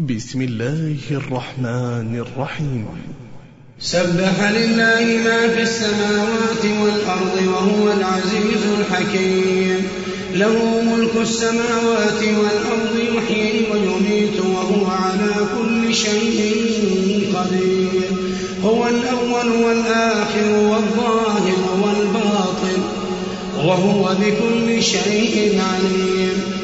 بسم الله الرحمن الرحيم. سبح لله ما في السماوات والأرض وهو العزيز الحكيم. له ملك السماوات والأرض يحيي ويميت وهو على كل شيء قدير. هو الأول والآخر والظاهر والباطن وهو بكل شيء عليم.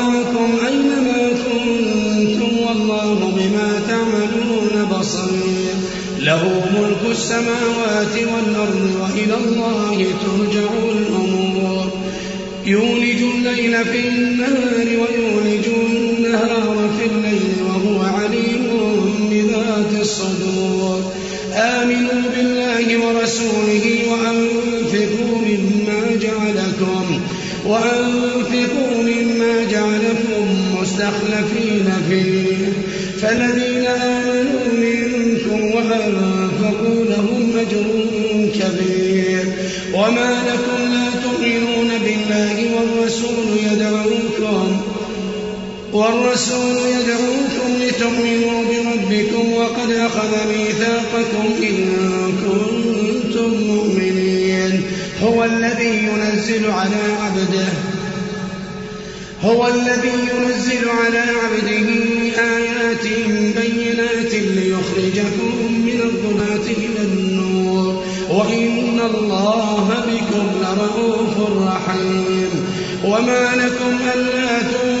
السماوات والأرض وإلى الله ترجع الأمور. يولج الليل في النهار ويولج النهار في الليل وهو عليم بذات الصدور. آمنوا بالله ورسوله وأنفقوا مما جعلكم وأنفقوا مما جعلكم مستخلفين فيه. فالذين والرسول يدعوكم لتؤمنوا بربكم وقد أخذ ميثاقكم إن كنتم مؤمنين. هو الذي ينزل على عبده. هو الذي ينزل على عبده آيات بينات ليخرجكم من الظلمات إلى النور. وإن الله بكم لرؤوف رحيم. وما لكم ألا تنفقوا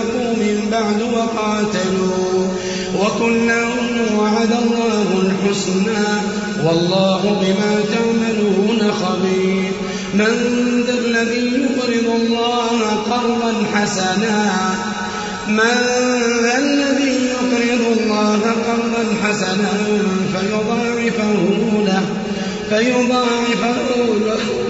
أنفقوا من بعد وقاتلوا وكلا وعد الله الحسنى والله بما تعملون خبير. من ذا الذي يقرض الله قرضا حسنا؟ من ذا الذي يقرض الله قرضا حسنا فيضاعفه له فيضاعفه له.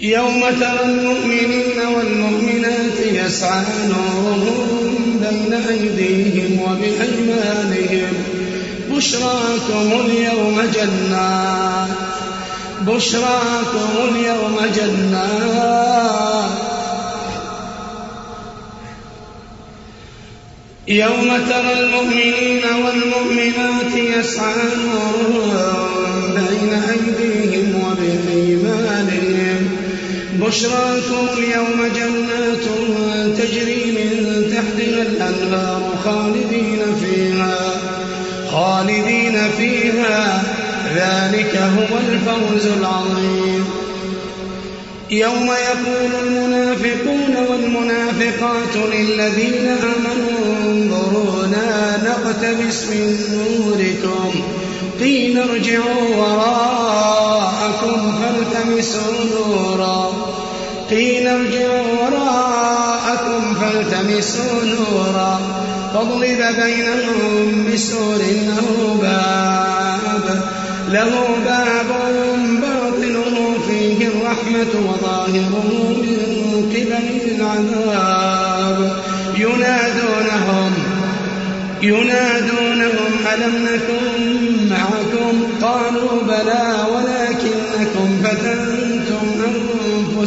يوم ترى المؤمنين والمؤمنات يسعى نورهم بين أيديهم وبأيمانهم. بشراكم اليوم جنات. بشراكم اليوم جنات. يوم ترى المؤمنين والمؤمنات يسعى نورهم بين أيديهم بشراكم اليوم جنات تجري من تحتها الأنهار خالدين فيها خالدين فيها. ذلك هو الفوز العظيم. يوم يقول المنافقون والمنافقات للذين آمنوا انظرونا نقتبس من نوركم. قيل ارجعوا وراءكم فالتمسوا نورا. قيل ارجعوا وراءكم فالتمسوا نورا فاضرب بينهم بسور له باب له باب باطنه فيه الرحمة وظاهره من قبل العذاب. ينادونهم ينادونهم ألم نكن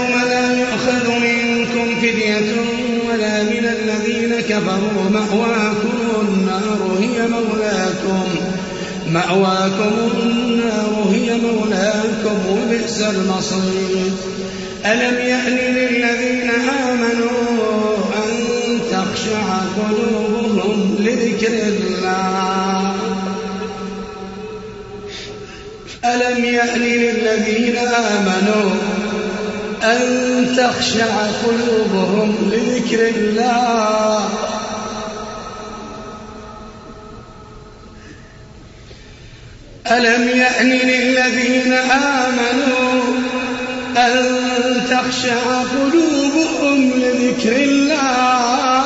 فاليوم لا يؤخذ منكم فدية ولا من الذين كفروا. مأواكم النار هي مولاكم. مأواكم النار هي مولاكم وبئس المصير. ألم يأن للذين آمنوا أن تخشع قلوبهم لذكر الله؟ ألم يأن للذين آمنوا أن تخشع قلوبهم لذكر الله. ألم يأن للذين آمنوا أن تخشع قلوبهم لذكر الله؟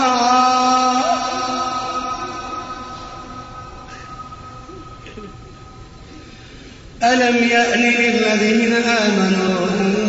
ألم يأن للذين آمنوا أن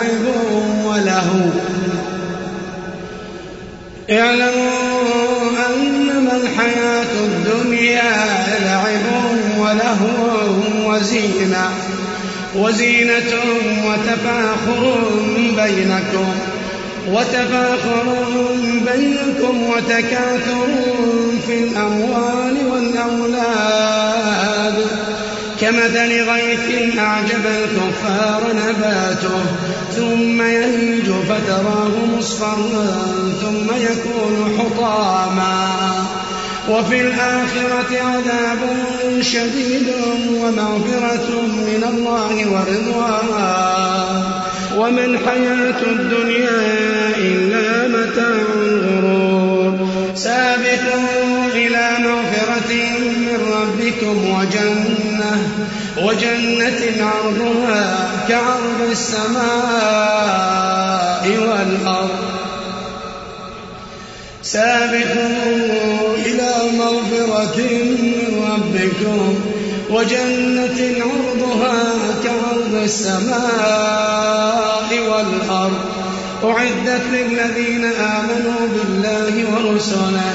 لعب ولهو. اعلموا أنما الحياة الدنيا لعب ولهو وزينة. وزينة وتفاخر بينكم. وتفاخر بينكم وتكاثر في الأموال والأولاد. كمثل غيث أعجب الكفار نباته ثم يهيج فتراه مصفرا ثم يكون حطاما. وفي الآخرة عذاب شديد ومغفرة من الله ورضوان. وما الحياة الدنيا إلا متاع الغرور. سابقوا إلى مغفرة من ربكم وجنة وجنة عرضها كعرض السماء والأرض. سابقوا إلى مغفرة من ربكم. وجنة عرضها كعرض السماء والأرض. أعدت للذين آمنوا بالله ورسله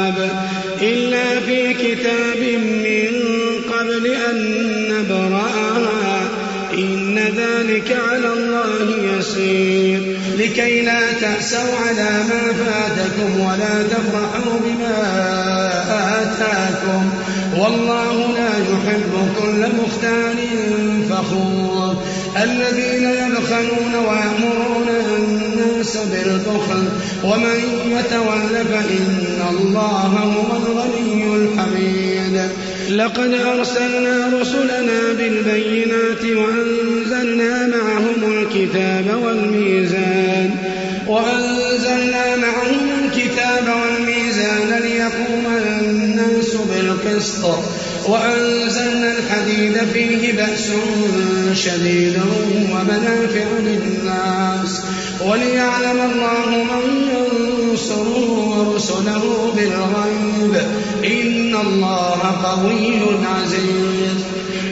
تأسوا على ما فاتكم ولا تفرحوا بما آتاكم. والله لا يحب كل مختال فخور. الذين يبخلون ويأمرون الناس بالبخل ومن يتول فإن الله هو الغني الحميد. لقد أرسلنا رسلنا بالبينات وأنزلنا بالقسط وأنزلنا الحديد فيه بأس شديد ومنافع للناس. وليعلم الله من ينصره ورسله بالغيب. إن الله قوي عزيز.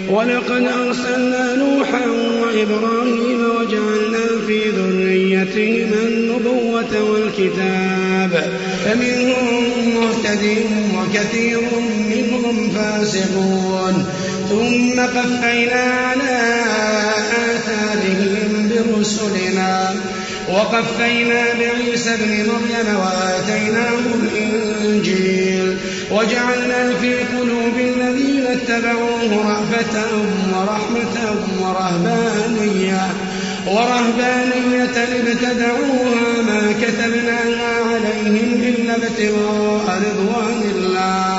ولقد أرسلنا نوحا وإبراهيم وجعلنا في ذريتهما النبوة والكتاب. فمنهم مهتد وكثير منهم فاسقون. ثم قفينا على آثارهم برسلنا. وقفينا بعيسى ابن مريم وآتيناه الإنجيل. وجعلنا في قلوب الذين اتبعوه رأفة ورحمة ورهبانية. ورهبانية ابتدعوها ما كتبناها عليهم إلا ابتغاء رضوان الله.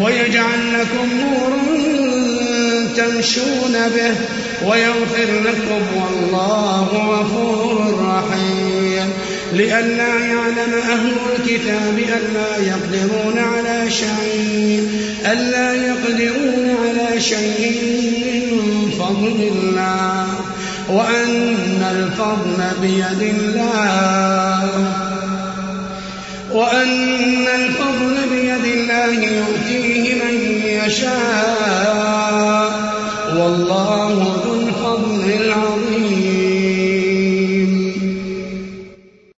ويجعل لكم نورا تمشون به ويغفر لكم والله غفور رحيم. لئلا يعلم أهل الكتاب ألا يقدرون على شيء ألا يقدرون على شيء من فضل الله وأن الفضل بيد الله. وأن الفضل